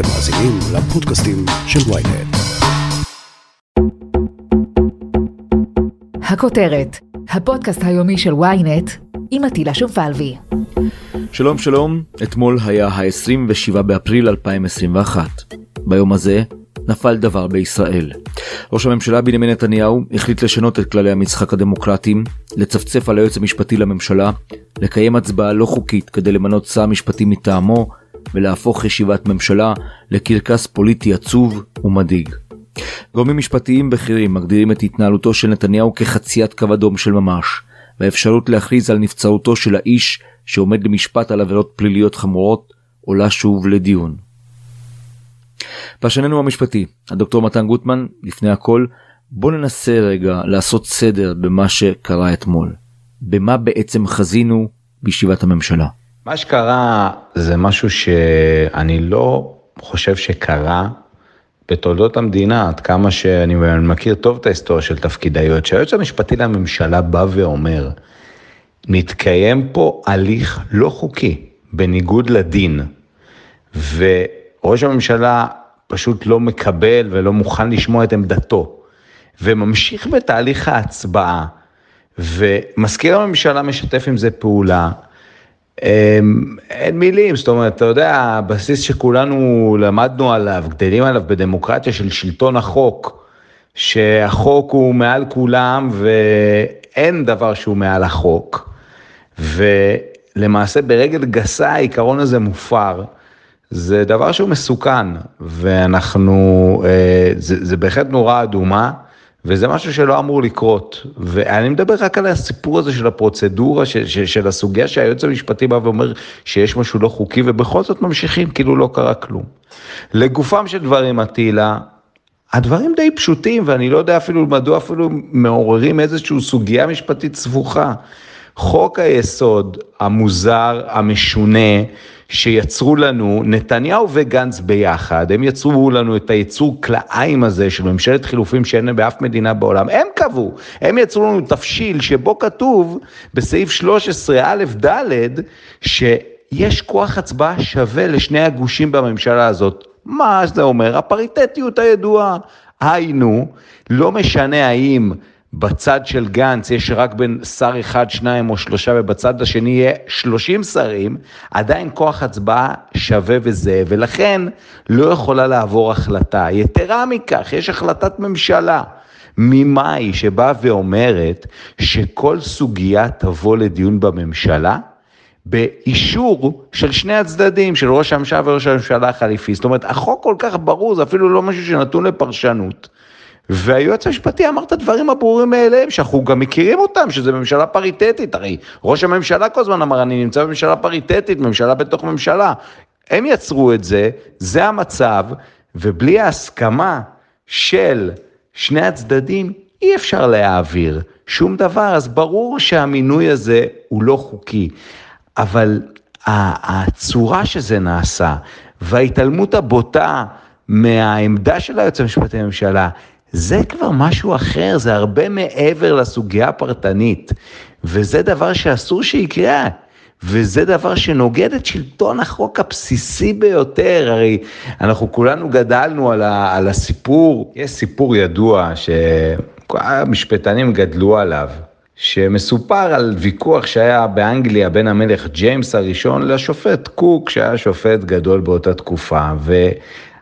אתם מאזינים לפודקאסטים של ויינט. הכותרת, הפודקאסט היומי של ויינט עם עטילה שומפלבי. שלום שלום, אתמול היה ה-27 באפריל 2021. ביום הזה נפל דבר בישראל. ראש הממשלה בנימין נתניהו החליט לשנות את כללי המשחק הדמוקרטיים, לצפצף על היועץ המשפטי לממשלה, לקיים הצבעה לא חוקית כדי למנות שר משפטי מטעמו, ולהפוך ישיבת ממשלה לקרקס פוליטי עצוב ומדאיג. גורמים משפטיים בכירים מגדירים את התנהלותו של נתניהו כחציית קו אדום של ממש, והאפשרות להכריז על נבצרותו של האיש שעומד למשפט על עבירות פליליות חמורות עולה שוב לדיון. פרשננו המשפטי, הדוקטור מתן גוטמן, לפני הכל, בוא ננסה רגע לעשות סדר במה שקרה אתמול. במה בעצם חזינו בישיבת הממשלה. מה שקרה זה משהו שאני לא חושב שקרה בתולדות המדינה, עד כמה שאני מכיר טוב את ההיסטוריה של תפקיד היועץ, שהיועץ המשפטי לממשלה בא ואומר, מתקיים פה הליך לא חוקי, בניגוד לדין, וראש הממשלה פשוט לא מקבל ולא מוכן לשמוע את עמדתו, וממשיך בתהליך ההצבעה, ומזכיר הממשלה משתף עם זה פעולה, אין מילים, זאת אומרת, אתה יודע, הבסיס שכולנו למדנו עליו, גדלים עליו בדמוקרטיה של שלטון החוק, שהחוק הוא מעל כולם ואין דבר שהוא מעל החוק, ולמעשה ברגל גסה העיקרון הזה מופר. זה דבר שהוא מסוכן, ואנחנו, אה, זה, זה בהחלט נורה אדומה. וזה משהו שלא אמור לקרות. ואני מדבר רק על הסיפור הזה של הפרוצדורה, של, של, של הסוגיה שהיועץ המשפטי בא ואומר שיש משהו לא חוקי, ובכל זאת ממשיכים כאילו לא קרה כלום. לגופם של דברים, עטילה, הדברים די פשוטים, ואני לא יודע אפילו מדוע אפילו מעוררים איזושהי סוגיה משפטית סבוכה. חוק היסוד המוזר, המשונה, שיצרו לנו נתניהו וגנץ ביחד, הם יצרו לנו את היצור כלאיים הזה של ממשלת חילופים שאין באף מדינה בעולם, הם קבעו, הם יצרו לנו תבשיל שבו כתוב בסעיף 13 א' ד' שיש כוח הצבעה שווה לשני הגושים בממשלה הזאת. מה זה אומר? הפריטטיות הידועה. היינו, לא משנה האם בצד של גנץ יש רק בין שר אחד, שניים או שלושה, ובצד השני יהיה שלושים שרים, עדיין כוח הצבעה שווה וזהה, ולכן לא יכולה לעבור החלטה. יתרה מכך, יש החלטת ממשלה. ממאי שבאה ואומרת שכל סוגיה תבוא לדיון בממשלה באישור של שני הצדדים, של ראש הממשלה וראש הממשלה החליפי. זאת אומרת, החוק כל כך ברור, זה אפילו לא משהו שנתון לפרשנות. והיועץ המשפטי אמר את הדברים הברורים מאליהם, שאנחנו גם מכירים אותם, שזה ממשלה פריטטית, הרי ראש הממשלה כל הזמן אמר, אני נמצא בממשלה פריטטית, ממשלה בתוך ממשלה. הם יצרו את זה, זה המצב, ובלי ההסכמה של שני הצדדים, אי אפשר להעביר שום דבר, אז ברור שהמינוי הזה הוא לא חוקי. אבל הצורה שזה נעשה, וההתעלמות הבוטה מהעמדה של היועץ המשפטי לממשלה, זה כבר משהו אחר, זה הרבה מעבר לסוגיה הפרטנית, וזה דבר שאסור שיקרה. וזה דבר שנוגד את שלטון החוק הבסיסי ביותר, הרי אנחנו כולנו גדלנו על, ה, על הסיפור, יש סיפור ידוע שהמשפטנים גדלו עליו, שמסופר על ויכוח שהיה באנגליה בין המלך ג'יימס הראשון לשופט קוק, שהיה שופט גדול באותה תקופה, ו...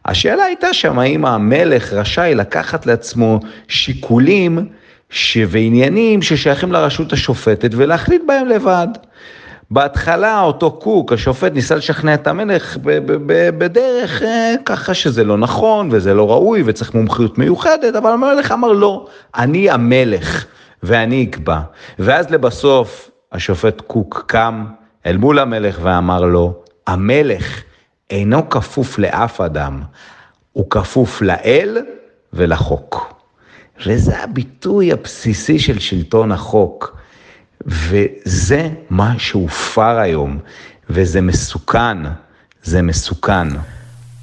השאלה הייתה שם האם המלך רשאי לקחת לעצמו שיקולים ש... ועניינים ששייכים לרשות השופטת ולהחליט בהם לבד. בהתחלה אותו קוק, השופט, ניסה לשכנע את המלך בדרך אה, ככה שזה לא נכון וזה לא ראוי וצריך מומחיות מיוחדת, אבל המלך אמר לא, אני המלך ואני אקבע. ואז לבסוף השופט קוק קם אל מול המלך ואמר לו, המלך אינו כפוף לאף אדם, הוא כפוף לאל ולחוק. וזה הביטוי הבסיסי של שלטון החוק. וזה מה שהופר היום, וזה מסוכן, זה מסוכן.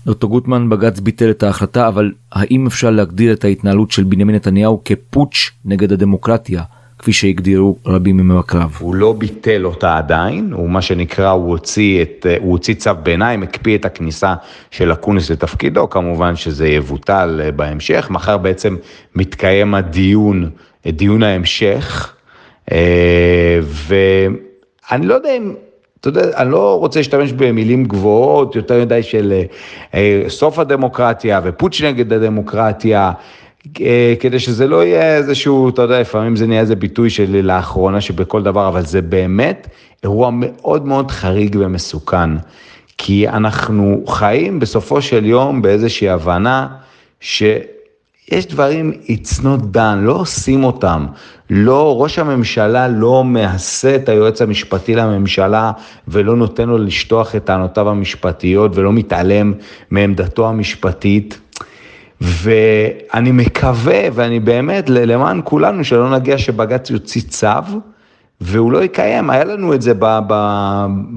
דוקטור גוטמן בג"ץ ביטל את ההחלטה אבל האם אפשר להגדיר את ההתנהלות של בנימין נתניהו כפוטש נגד הדמוקרטיה כפי שהגדירו רבים ממבקריו. הוא לא ביטל אותה עדיין, הוא מה שנקרא, הוא הוציא, את, הוא הוציא צו ביניים, הקפיא את הכניסה של אקוניס לתפקידו, כמובן שזה יבוטל בהמשך, מחר בעצם מתקיים הדיון, דיון ההמשך, אה, ואני לא יודע אם... אתה יודע, אני לא רוצה להשתמש במילים גבוהות, יותר מדי של אה, סוף הדמוקרטיה ופוטש נגד הדמוקרטיה, כדי שזה לא יהיה איזשהו, אתה יודע, לפעמים זה נהיה איזה ביטוי שלי לאחרונה שבכל דבר, אבל זה באמת אירוע מאוד מאוד חריג ומסוכן. כי אנחנו חיים בסופו של יום באיזושהי הבנה ש... יש דברים, it's not done, לא עושים אותם. לא, ראש הממשלה לא מהסה את היועץ המשפטי לממשלה ולא נותן לו לשטוח את טענותיו המשפטיות ולא מתעלם מעמדתו המשפטית. ואני מקווה, ואני באמת, למען כולנו, שלא נגיע שבג"ץ יוציא צו, והוא לא יקיים. היה לנו את זה ב, ב,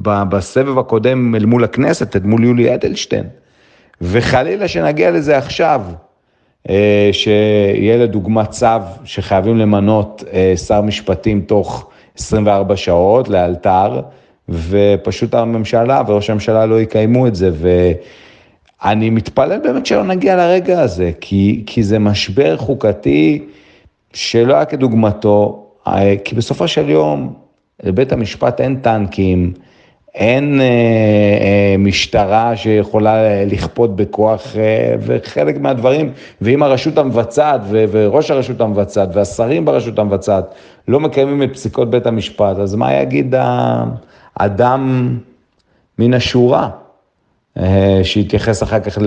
ב, בסבב הקודם אל מול הכנסת, אל מול יולי אדלשטיין. וחלילה שנגיע לזה עכשיו. אה, שיהיה לדוגמה צו שחייבים למנות אה, שר משפטים תוך 24 שעות לאלתר, ופשוט הממשלה וראש הממשלה לא יקיימו את זה. ואני מתפלל באמת שלא נגיע לרגע הזה, כי, כי זה משבר חוקתי שלא היה כדוגמתו, אה, כי בסופו של יום לבית המשפט אין טנקים, אין אה, אה, משטרה שיכולה לכפות בכוח, אה, וחלק מהדברים, ואם הרשות המבצעת ו- וראש הרשות המבצעת והשרים ברשות המבצעת לא מקיימים את פסיקות בית המשפט, אז מה יגיד האדם מן השורה, שיתייחס אחר כך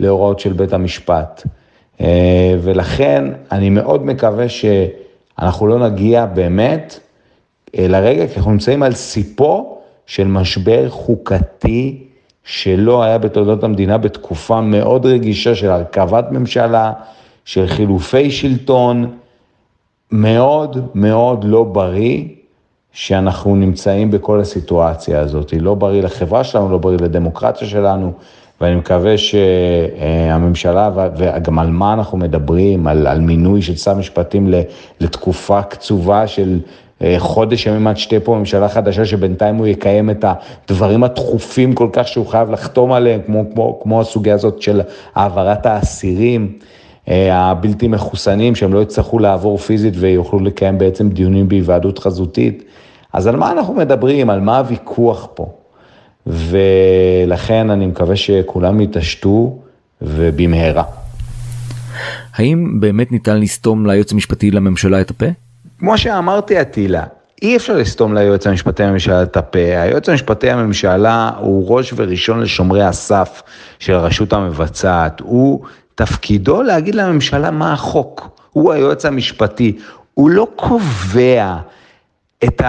להוראות של בית המשפט. אה, ולכן אני מאוד מקווה שאנחנו לא נגיע באמת אה, לרגע, כי אנחנו נמצאים על סיפו. של משבר חוקתי שלא היה בתולדות המדינה בתקופה מאוד רגישה של הרכבת ממשלה, של חילופי שלטון, מאוד מאוד לא בריא שאנחנו נמצאים בכל הסיטואציה הזאת. לא בריא לחברה שלנו, לא בריא לדמוקרטיה שלנו, ואני מקווה שהממשלה, וגם על מה אנחנו מדברים, על, על מינוי של שר משפטים לתקופה קצובה של אה, חודש ימים עד שתהיה פה ממשלה חדשה, שבינתיים הוא יקיים את הדברים הדחופים כל כך שהוא חייב לחתום עליהם, כמו, כמו, כמו הסוגיה הזאת של העברת האסירים. אה, הבלתי מחוסנים, שהם לא יצטרכו לעבור פיזית ויוכלו לקיים בעצם דיונים בהיוועדות חזותית. אז על מה אנחנו מדברים? על מה הוויכוח פה? ולכן אני מקווה שכולם יתעשתו ובמהרה. האם באמת ניתן לסתום ליועץ המשפטי לממשלה את הפה? כמו שאמרתי, אטילה, אי אפשר לסתום ליועץ המשפטי לממשלה את הפה. היועץ המשפטי לממשלה הוא ראש וראשון לשומרי הסף של הרשות המבצעת. הוא, תפקידו להגיד לממשלה מה החוק. הוא היועץ המשפטי. הוא לא קובע את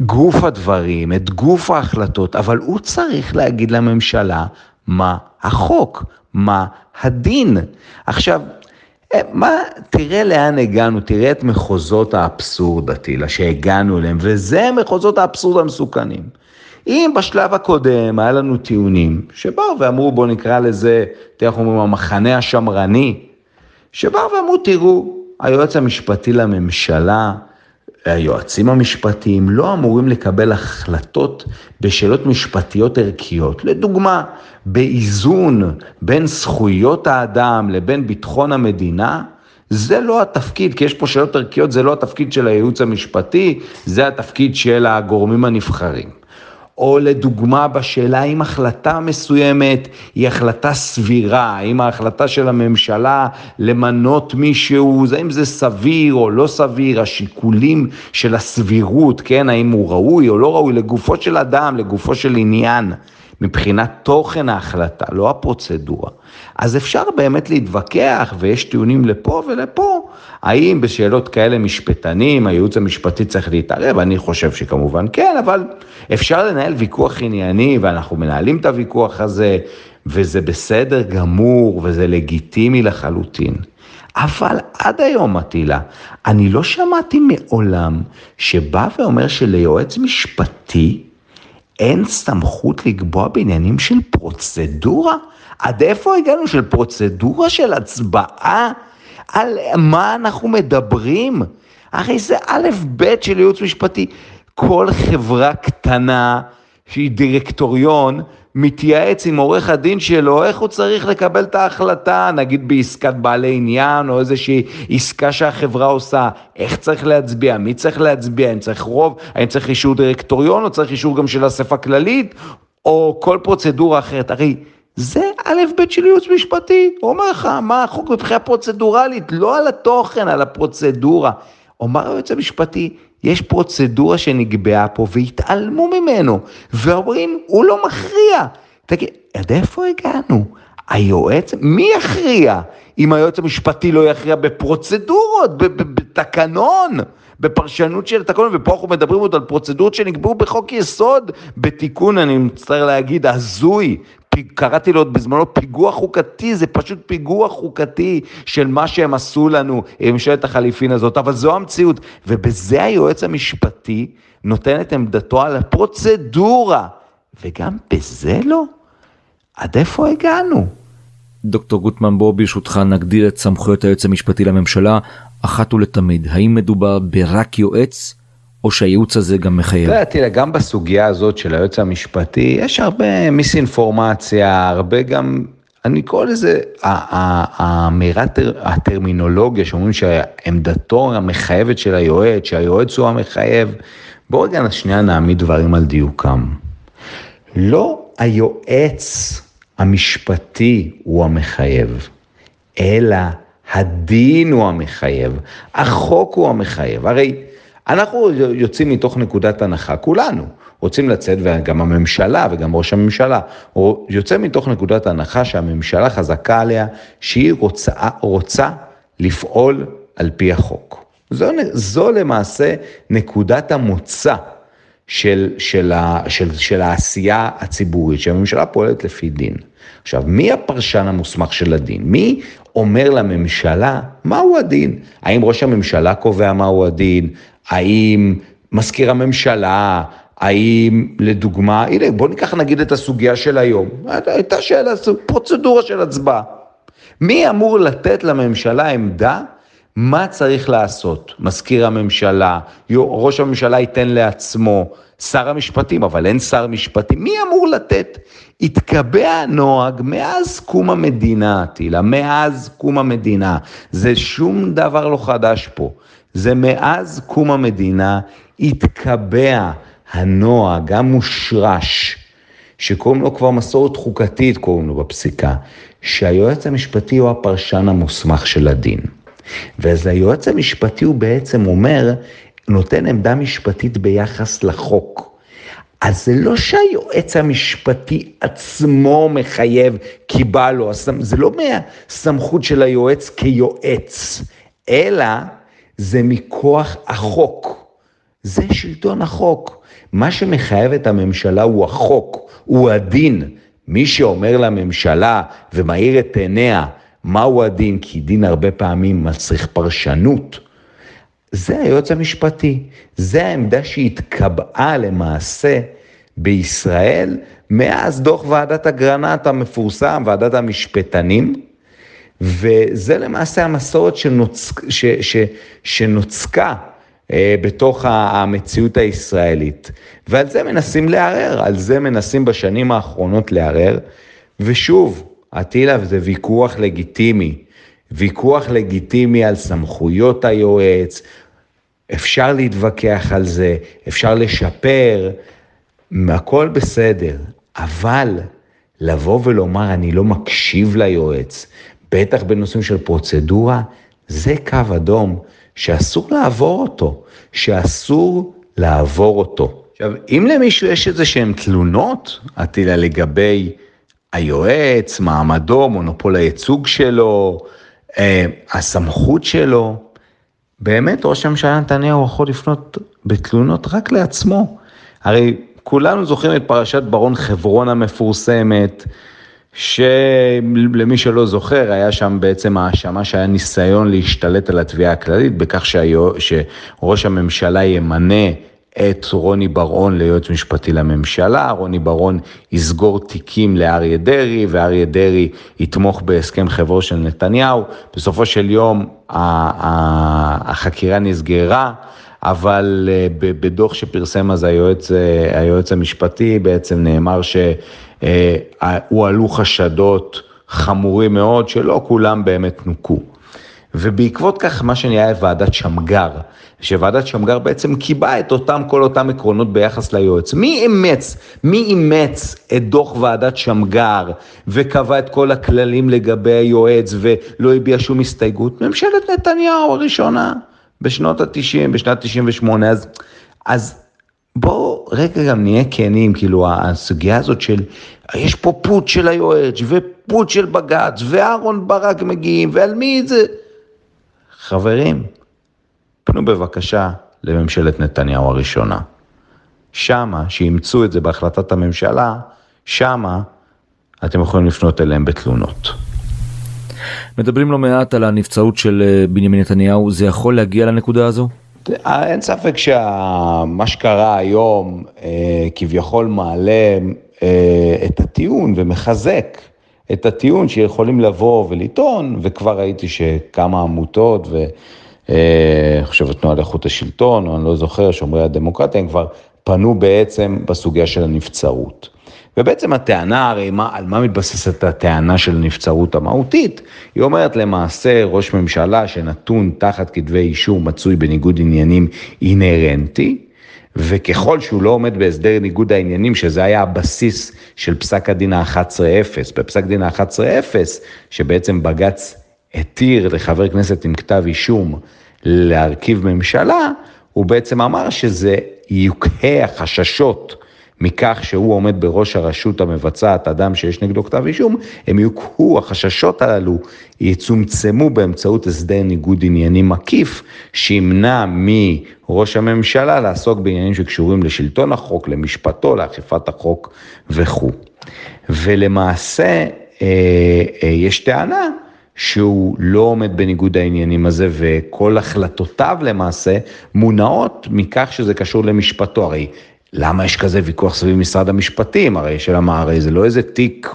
גוף הדברים, את גוף ההחלטות, אבל הוא צריך להגיד לממשלה מה החוק, מה הדין. עכשיו, אה, מה, תראה לאן הגענו, תראה את מחוזות האבסורד, אטילה, שהגענו אליהם, וזה מחוזות האבסורד המסוכנים. אם בשלב הקודם היה לנו טיעונים שבאו ואמרו, בואו נקרא לזה, תראה איך אומרים, המחנה השמרני, שבאו ואמרו, תראו, היועץ המשפטי לממשלה, היועצים המשפטיים לא אמורים לקבל החלטות בשאלות משפטיות ערכיות. לדוגמה, באיזון בין זכויות האדם לבין ביטחון המדינה, זה לא התפקיד, כי יש פה שאלות ערכיות, זה לא התפקיד של הייעוץ המשפטי, זה התפקיד של הגורמים הנבחרים. או לדוגמה בשאלה האם החלטה מסוימת היא החלטה סבירה, האם ההחלטה של הממשלה למנות מישהו, האם זה סביר או לא סביר, השיקולים של הסבירות, כן, האם הוא ראוי או לא ראוי, לגופו של אדם, לגופו של עניין. מבחינת תוכן ההחלטה, לא הפרוצדורה. אז אפשר באמת להתווכח, ויש טיעונים לפה ולפה, האם בשאלות כאלה משפטנים, הייעוץ המשפטי צריך להתערב? אני חושב שכמובן כן, אבל אפשר לנהל ויכוח ענייני, ואנחנו מנהלים את הוויכוח הזה, וזה בסדר גמור, וזה לגיטימי לחלוטין. אבל עד היום, מטילה, אני לא שמעתי מעולם שבא ואומר שליועץ משפטי אין סמכות לקבוע בעניינים של פרוצדורה? עד איפה הגענו של פרוצדורה של הצבעה? על מה אנחנו מדברים? הרי זה א' ב' של ייעוץ משפטי. כל חברה קטנה שהיא דירקטוריון, מתייעץ עם עורך הדין שלו איך הוא צריך לקבל את ההחלטה, נגיד בעסקת בעלי עניין או איזושהי עסקה שהחברה עושה, איך צריך להצביע, מי צריך להצביע, האם צריך רוב, האם צריך אישור דירקטוריון? או צריך אישור גם של אספה כללית, או כל פרוצדורה אחרת. הרי זה א' ב' של ייעוץ משפטי, הוא אומר לך מה החוק מבחינה פרוצדורלית, לא על התוכן, על הפרוצדורה. אומר היועץ המשפטי, יש פרוצדורה שנקבעה פה והתעלמו ממנו, ואומרים, הוא לא מכריע. תגיד, עד איפה הגענו? היועץ, מי יכריע אם היועץ המשפטי לא יכריע בפרוצדורות, בתקנון, בפרשנות של תקנון, ופה אנחנו מדברים עוד על פרוצדורות שנקבעו בחוק יסוד, בתיקון, אני מצטער להגיד, הזוי, קראתי לו בזמנו פיגוע חוקתי, זה פשוט פיגוע חוקתי של מה שהם עשו לנו עם ממשלת החליפין הזאת, אבל זו המציאות, ובזה היועץ המשפטי נותן את עמדתו על הפרוצדורה, וגם בזה לא? עד איפה הגענו? דוקטור גוטמן בוא ברשותך נגדיר את סמכויות היועץ המשפטי לממשלה אחת ולתמיד האם מדובר ברק יועץ או שהייעוץ הזה גם מחייב? תראה, תראה, גם בסוגיה הזאת של היועץ המשפטי, יש הרבה מיסאינפורמציה, הרבה גם, אני קורא לזה, האמירה, הטרמינולוגיה, שאומרים שעמדתו המחייבת של היועץ, שהיועץ הוא המחייב, בואו רגע שנייה נעמיד דברים על דיוקם. לא היועץ המשפטי הוא המחייב, אלא הדין הוא המחייב, החוק הוא המחייב. הרי אנחנו יוצאים מתוך נקודת הנחה, כולנו רוצים לצאת, וגם הממשלה וגם ראש הממשלה, יוצא מתוך נקודת הנחה שהממשלה חזקה עליה שהיא רוצה, רוצה לפעול על פי החוק. זו, זו למעשה נקודת המוצא של, של, ה, של, של העשייה הציבורית, שהממשלה פועלת לפי דין. עכשיו, מי הפרשן המוסמך של הדין? מי אומר לממשלה מהו הדין? האם ראש הממשלה קובע מהו הדין? האם מזכיר הממשלה, האם לדוגמה, הנה בוא ניקח נגיד את הסוגיה של היום, הייתה שאלה, פרוצדורה של הצבעה. מי אמור לתת לממשלה עמדה מה צריך לעשות? מזכיר הממשלה, ראש הממשלה ייתן לעצמו, שר המשפטים, אבל אין שר משפטים, מי אמור לתת? התקבע הנוהג מאז קום המדינה, טילה, מאז קום המדינה. זה שום דבר לא חדש פה. זה מאז קום המדינה התקבע הנוהג המושרש, שקוראים לו כבר מסורת חוקתית, קוראים לו בפסיקה, שהיועץ המשפטי הוא הפרשן המוסמך של הדין. ואז היועץ המשפטי הוא בעצם אומר, נותן עמדה משפטית ביחס לחוק. אז זה לא שהיועץ המשפטי עצמו מחייב כי בא לו, זה לא מהסמכות של היועץ כיועץ, אלא זה מכוח החוק. זה שלטון החוק. מה שמחייב את הממשלה הוא החוק, הוא הדין. מי שאומר לממשלה ומאיר את עיניה מהו הדין, כי דין הרבה פעמים מצריך פרשנות, זה היועץ המשפטי. זה העמדה שהתקבעה למעשה בישראל מאז דוח ועדת אגרנט המפורסם, ועדת המשפטנים, וזה למעשה המסורת שנוצק, ש, ש, שנוצקה אה, בתוך המציאות הישראלית. ועל זה מנסים לערער, על זה מנסים בשנים האחרונות לערער. ושוב, אטילה, זה ויכוח לגיטימי. ויכוח לגיטימי על סמכויות היועץ, אפשר להתווכח על זה, אפשר לשפר, הכל בסדר, אבל לבוא ולומר אני לא מקשיב ליועץ, בטח בנושאים של פרוצדורה, זה קו אדום שאסור לעבור אותו, שאסור לעבור אותו. עכשיו, אם למישהו יש איזה שהן תלונות, עטילה, לגבי היועץ, מעמדו, מונופול הייצוג שלו, אה, הסמכות שלו, באמת ראש הממשלה נתניהו יכול לפנות בתלונות רק לעצמו. הרי כולנו זוכרים את פרשת ברון חברון המפורסמת, שלמי שלא זוכר, היה שם בעצם האשמה שהיה ניסיון להשתלט על התביעה הכללית בכך שהיו, שראש הממשלה ימנה את רוני בר-און ליועץ משפטי לממשלה, רוני בר-און יסגור תיקים לאריה דרעי, ואריה דרעי יתמוך בהסכם חברו של נתניהו. בסופו של יום החקירה נסגרה. אבל אה, בדוח שפרסם אז היועץ, אה, היועץ המשפטי בעצם נאמר שהועלו חשדות חמורים מאוד שלא כולם באמת נוקו. ובעקבות כך מה שנהיה ועדת שמגר, שוועדת שמגר בעצם קיבעה את אותם, כל אותם עקרונות ביחס ליועץ. מי אימץ, מי אימץ את דוח ועדת שמגר וקבע את כל הכללים לגבי היועץ ולא הביע שום הסתייגות? ממשלת נתניהו הראשונה. בשנות ה-90, בשנת 98, אז, אז בואו רגע גם נהיה כנים, כאילו הסוגיה הזאת של, יש פה פוט של היועץ ופוט של בג"ץ ואהרון ברק מגיעים ועל מי זה? חברים, פנו בבקשה לממשלת נתניהו הראשונה. שמה, שאימצו את זה בהחלטת הממשלה, שמה אתם יכולים לפנות אליהם בתלונות. מדברים לא מעט על הנבצרות של אה, בנימין נתניהו, זה יכול להגיע לנקודה הזו? אה, אין ספק שמה שקרה היום אה, כביכול מעלה את הטיעון ומחזק את הטיעון שיכולים לבוא ולטעון, וכבר ראיתי שכמה עמותות ואני חושב התנועה לאיכות השלטון, או אני לא זוכר, שומרי הדמוקרטיה, הם כבר פנו בעצם בסוגיה של הנבצרות. ובעצם הטענה, הרי מה, על מה מתבססת הטענה של נבצרות המהותית? היא אומרת למעשה ראש ממשלה שנתון תחת כתבי אישום מצוי בניגוד עניינים אינהרנטי, וככל שהוא לא עומד בהסדר ניגוד העניינים, שזה היה הבסיס של פסק הדין ה-11-0, בפסק דין ה-11-0, שבעצם בג"ץ התיר לחבר כנסת עם כתב אישום להרכיב ממשלה, הוא בעצם אמר שזה יוקהה החששות מכך שהוא עומד בראש הרשות המבצעת, אדם שיש נגדו כתב אישום, הם יוקהו, החששות הללו יצומצמו באמצעות הסדר ניגוד עניינים מקיף, שימנע מראש הממשלה לעסוק בעניינים שקשורים לשלטון החוק, למשפטו, לאכיפת החוק וכו'. ולמעשה אה, אה, יש טענה שהוא לא עומד בניגוד העניינים הזה וכל החלטותיו למעשה מונעות מכך שזה קשור למשפטו. הרי למה יש כזה ויכוח סביב משרד המשפטים? הרי של הרי זה לא איזה תיק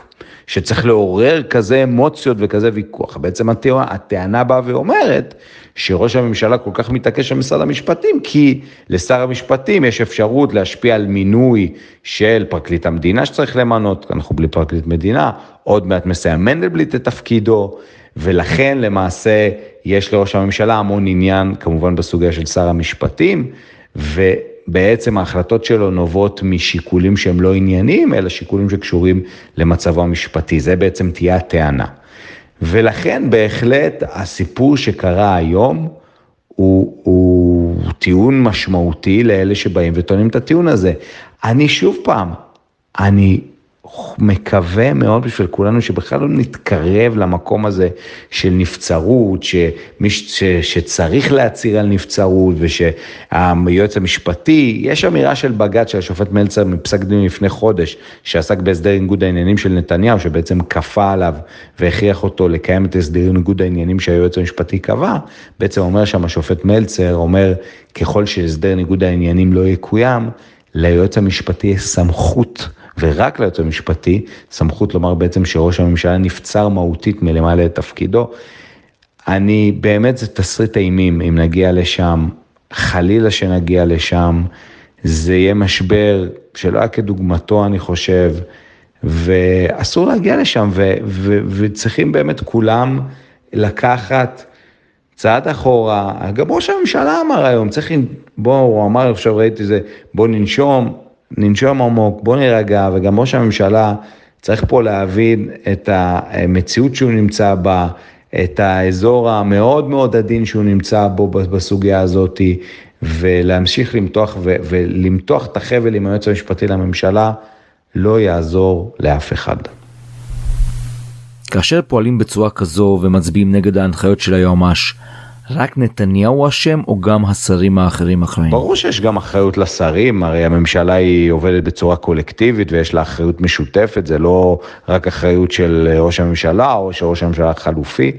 שצריך לעורר כזה אמוציות וכזה ויכוח. בעצם הטענה באה ואומרת שראש הממשלה כל כך מתעקש על משרד המשפטים, כי לשר המשפטים יש אפשרות להשפיע על מינוי של פרקליט המדינה שצריך למנות, אנחנו בלי פרקליט מדינה, עוד מעט מסיים מנדלבליט את תפקידו, ולכן למעשה יש לראש הממשלה המון עניין, כמובן בסוגיה של שר המשפטים, ו... בעצם ההחלטות שלו נובעות משיקולים שהם לא ענייניים, אלא שיקולים שקשורים למצבו המשפטי. זה בעצם תהיה הטענה. ולכן בהחלט הסיפור שקרה היום הוא, הוא טיעון משמעותי לאלה שבאים וטוענים את הטיעון הזה. אני שוב פעם, אני מקווה מאוד בשביל כולנו שבכלל לא נתקרב למקום הזה של נבצרות, שמי ש, שצריך להצהיר על נבצרות ושהיועץ המשפטי, יש אמירה של בג"ץ של השופט מלצר מפסק דין לפני חודש, שעסק בהסדר ניגוד העניינים של נתניהו, שבעצם כפה עליו והכריח אותו לקיים את הסדר ניגוד העניינים שהיועץ המשפטי קבע, בעצם אומר שם השופט מלצר, אומר ככל שהסדר ניגוד העניינים לא יקוים, ליועץ המשפטי יש סמכות. ורק ליועץ המשפטי סמכות לומר בעצם שראש הממשלה נבצר מהותית מלמעלה את תפקידו. אני, באמת זה תסריט אימים אם נגיע לשם, חלילה שנגיע לשם, זה יהיה משבר שלא היה כדוגמתו אני חושב, ואסור להגיע לשם, ו- ו- וצריכים באמת כולם לקחת צעד אחורה, גם ראש הממשלה אמר היום, צריך, בוא, הוא אמר, עכשיו ראיתי זה, בוא ננשום, ננשום עמוק, בוא נירגע, וגם ראש הממשלה צריך פה להבין את המציאות שהוא נמצא בה, את האזור המאוד מאוד עדין שהוא נמצא בו בסוגיה הזאת, ולהמשיך למתוח ולמתוח את החבל עם היועץ המשפטי לממשלה, לא יעזור לאף אחד. כאשר פועלים בצורה כזו ומצביעים נגד ההנחיות של היועמ"ש, רק נתניהו אשם או גם השרים האחרים אחראים? ברור שיש גם אחריות לשרים, הרי הממשלה היא עובדת בצורה קולקטיבית ויש לה אחריות משותפת, זה לא רק אחריות של ראש הממשלה או של ראש הממשלה החלופי,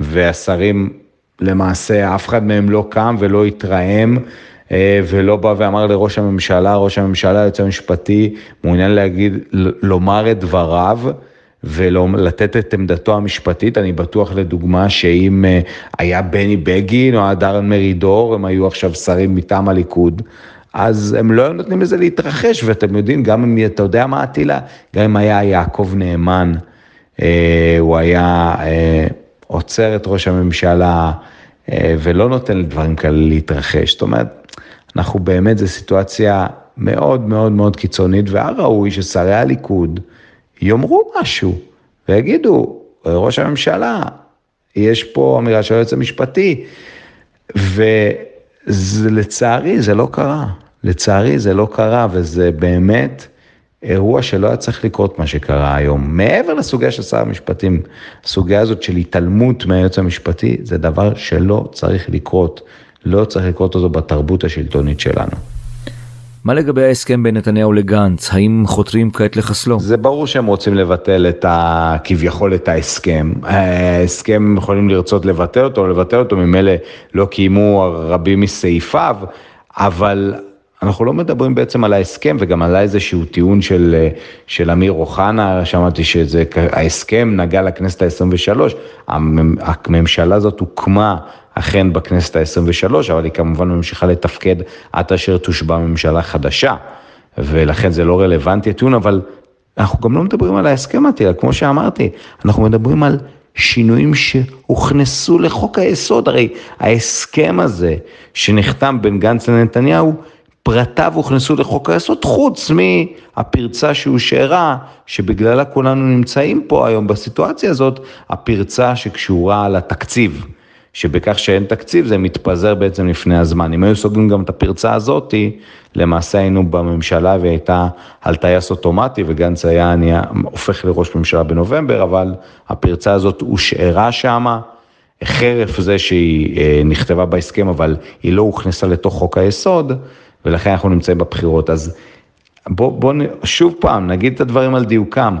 והשרים למעשה אף אחד מהם לא קם ולא התרעם אה, ולא בא ואמר לראש הממשלה, ראש הממשלה, היועץ המשפטי, מעוניין להגיד, לומר את דבריו. ולתת את עמדתו המשפטית, אני בטוח לדוגמה שאם אה, היה בני בגין או אדרן מרידור, הם היו עכשיו שרים מטעם הליכוד, אז הם לא היו נותנים לזה להתרחש, ואתם יודעים, גם אם, אתה יודע מה אטילה? גם אם היה יעקב נאמן, אה, הוא היה אה, עוצר את ראש הממשלה אה, ולא נותן לדברים כאלה להתרחש. זאת אומרת, אנחנו באמת, זו סיטואציה מאוד מאוד מאוד קיצונית, והיה ראוי ששרי הליכוד יאמרו משהו ויגידו, ראש הממשלה, יש פה אמירה של היועץ המשפטי, ולצערי זה לא קרה. לצערי זה לא קרה, וזה באמת אירוע שלא היה צריך לקרות מה שקרה היום. מעבר לסוגיה של שר המשפטים, הסוגיה הזאת של התעלמות מהיועץ המשפטי, זה דבר שלא צריך לקרות. לא צריך לקרות אותו בתרבות השלטונית שלנו. מה לגבי ההסכם בין נתניהו לגנץ? האם חותרים כעת לחסלו? זה ברור שהם רוצים לבטל את ה... כביכול את ההסכם. ההסכם יכולים לרצות לבטל אותו, לבטל אותו, ממילא לא קיימו רבים מסעיפיו, אבל אנחנו לא מדברים בעצם על ההסכם וגם עלה איזשהו טיעון של, של אמיר אוחנה, שמעתי שההסכם נגע לכנסת ה-23, הממשלה הזאת הוקמה אכן בכנסת ה-23, אבל היא כמובן ממשיכה לתפקד עד אשר תושבע ממשלה חדשה, ולכן זה לא רלוונטי הטיעון, אבל אנחנו גם לא מדברים על ההסכם עתירה, כמו שאמרתי, אנחנו מדברים על שינויים שהוכנסו לחוק היסוד, הרי ההסכם הזה שנחתם בין גנץ לנתניהו, פרטיו הוכנסו לחוק היסוד, חוץ מהפרצה שהושארה, שבגללה כולנו נמצאים פה היום בסיטואציה הזאת, הפרצה שקשורה לתקציב. שבכך שאין תקציב זה מתפזר בעצם לפני הזמן. אם היו סוגרים גם את הפרצה הזאתי, למעשה היינו בממשלה והיא הייתה על טייס אוטומטי וגנץ היה נהיה, הופך לראש ממשלה בנובמבר, אבל הפרצה הזאת הושארה שמה, חרף זה שהיא אה, נכתבה בהסכם, אבל היא לא הוכנסה לתוך חוק היסוד, ולכן אנחנו נמצאים בבחירות. אז בואו בוא, שוב פעם, נגיד את הדברים על דיוקם.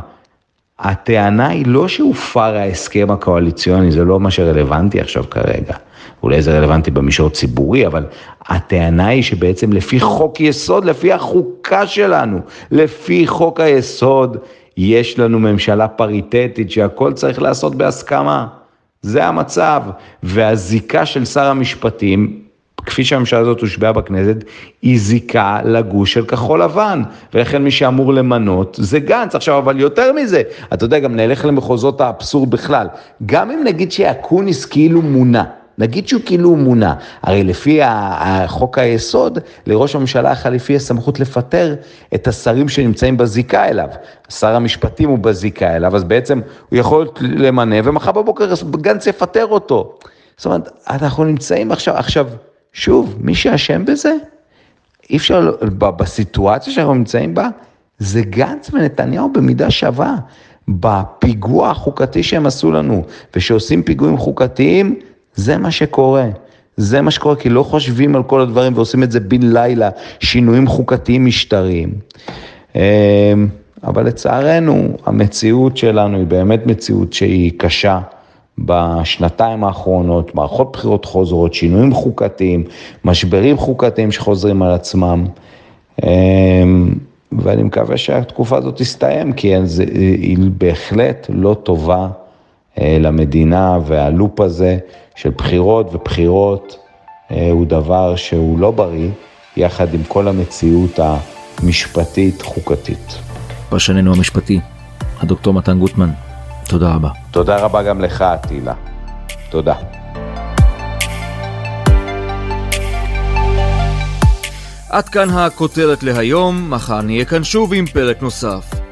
הטענה היא לא שהופר ההסכם הקואליציוני, זה לא מה שרלוונטי עכשיו כרגע. אולי זה רלוונטי במישור ציבורי, אבל הטענה היא שבעצם לפי חוק יסוד, לפי החוקה שלנו, לפי חוק היסוד, יש לנו ממשלה פריטטית שהכל צריך לעשות בהסכמה. זה המצב. והזיקה של שר המשפטים כפי שהממשלה הזאת הושבעה בכנסת, היא זיקה לגוש של כחול לבן, ולכן מי שאמור למנות זה גנץ. עכשיו, אבל יותר מזה, אתה יודע, גם נלך למחוזות האבסורד בכלל. גם אם נגיד שאקוניס כאילו מונה, נגיד שהוא כאילו מונה, הרי לפי חוק היסוד, לראש הממשלה החליפי יש סמכות לפטר את השרים שנמצאים בזיקה אליו. שר המשפטים הוא בזיקה אליו, אז בעצם הוא יכול למנה, ומחר בבוקר גנץ יפטר אותו. זאת אומרת, אנחנו נמצאים עכשיו, עכשיו, שוב, מי שאשם בזה, אי אפשר, בסיטואציה שאנחנו נמצאים בה, זה גנץ ונתניהו במידה שווה. בפיגוע החוקתי שהם עשו לנו, ושעושים פיגועים חוקתיים, זה מה שקורה. זה מה שקורה, כי לא חושבים על כל הדברים ועושים את זה בן לילה, שינויים חוקתיים משטריים. אמ, אבל לצערנו, המציאות שלנו היא באמת מציאות שהיא קשה. בשנתיים האחרונות, מערכות בחירות חוזרות, שינויים חוקתיים, משברים חוקתיים שחוזרים על עצמם. אמ, ואני מקווה שהתקופה הזאת תסתיים, כי היא בהחלט לא טובה אה, למדינה, והלופ הזה של בחירות ובחירות אה, הוא דבר שהוא לא בריא, יחד עם כל המציאות המשפטית-חוקתית. פרשננו המשפטי, הדוקטור מתן גוטמן. תודה רבה. תודה רבה גם לך, אטילה. תודה. עד כאן הכותרת להיום, מחר נהיה כאן שוב עם פרק נוסף.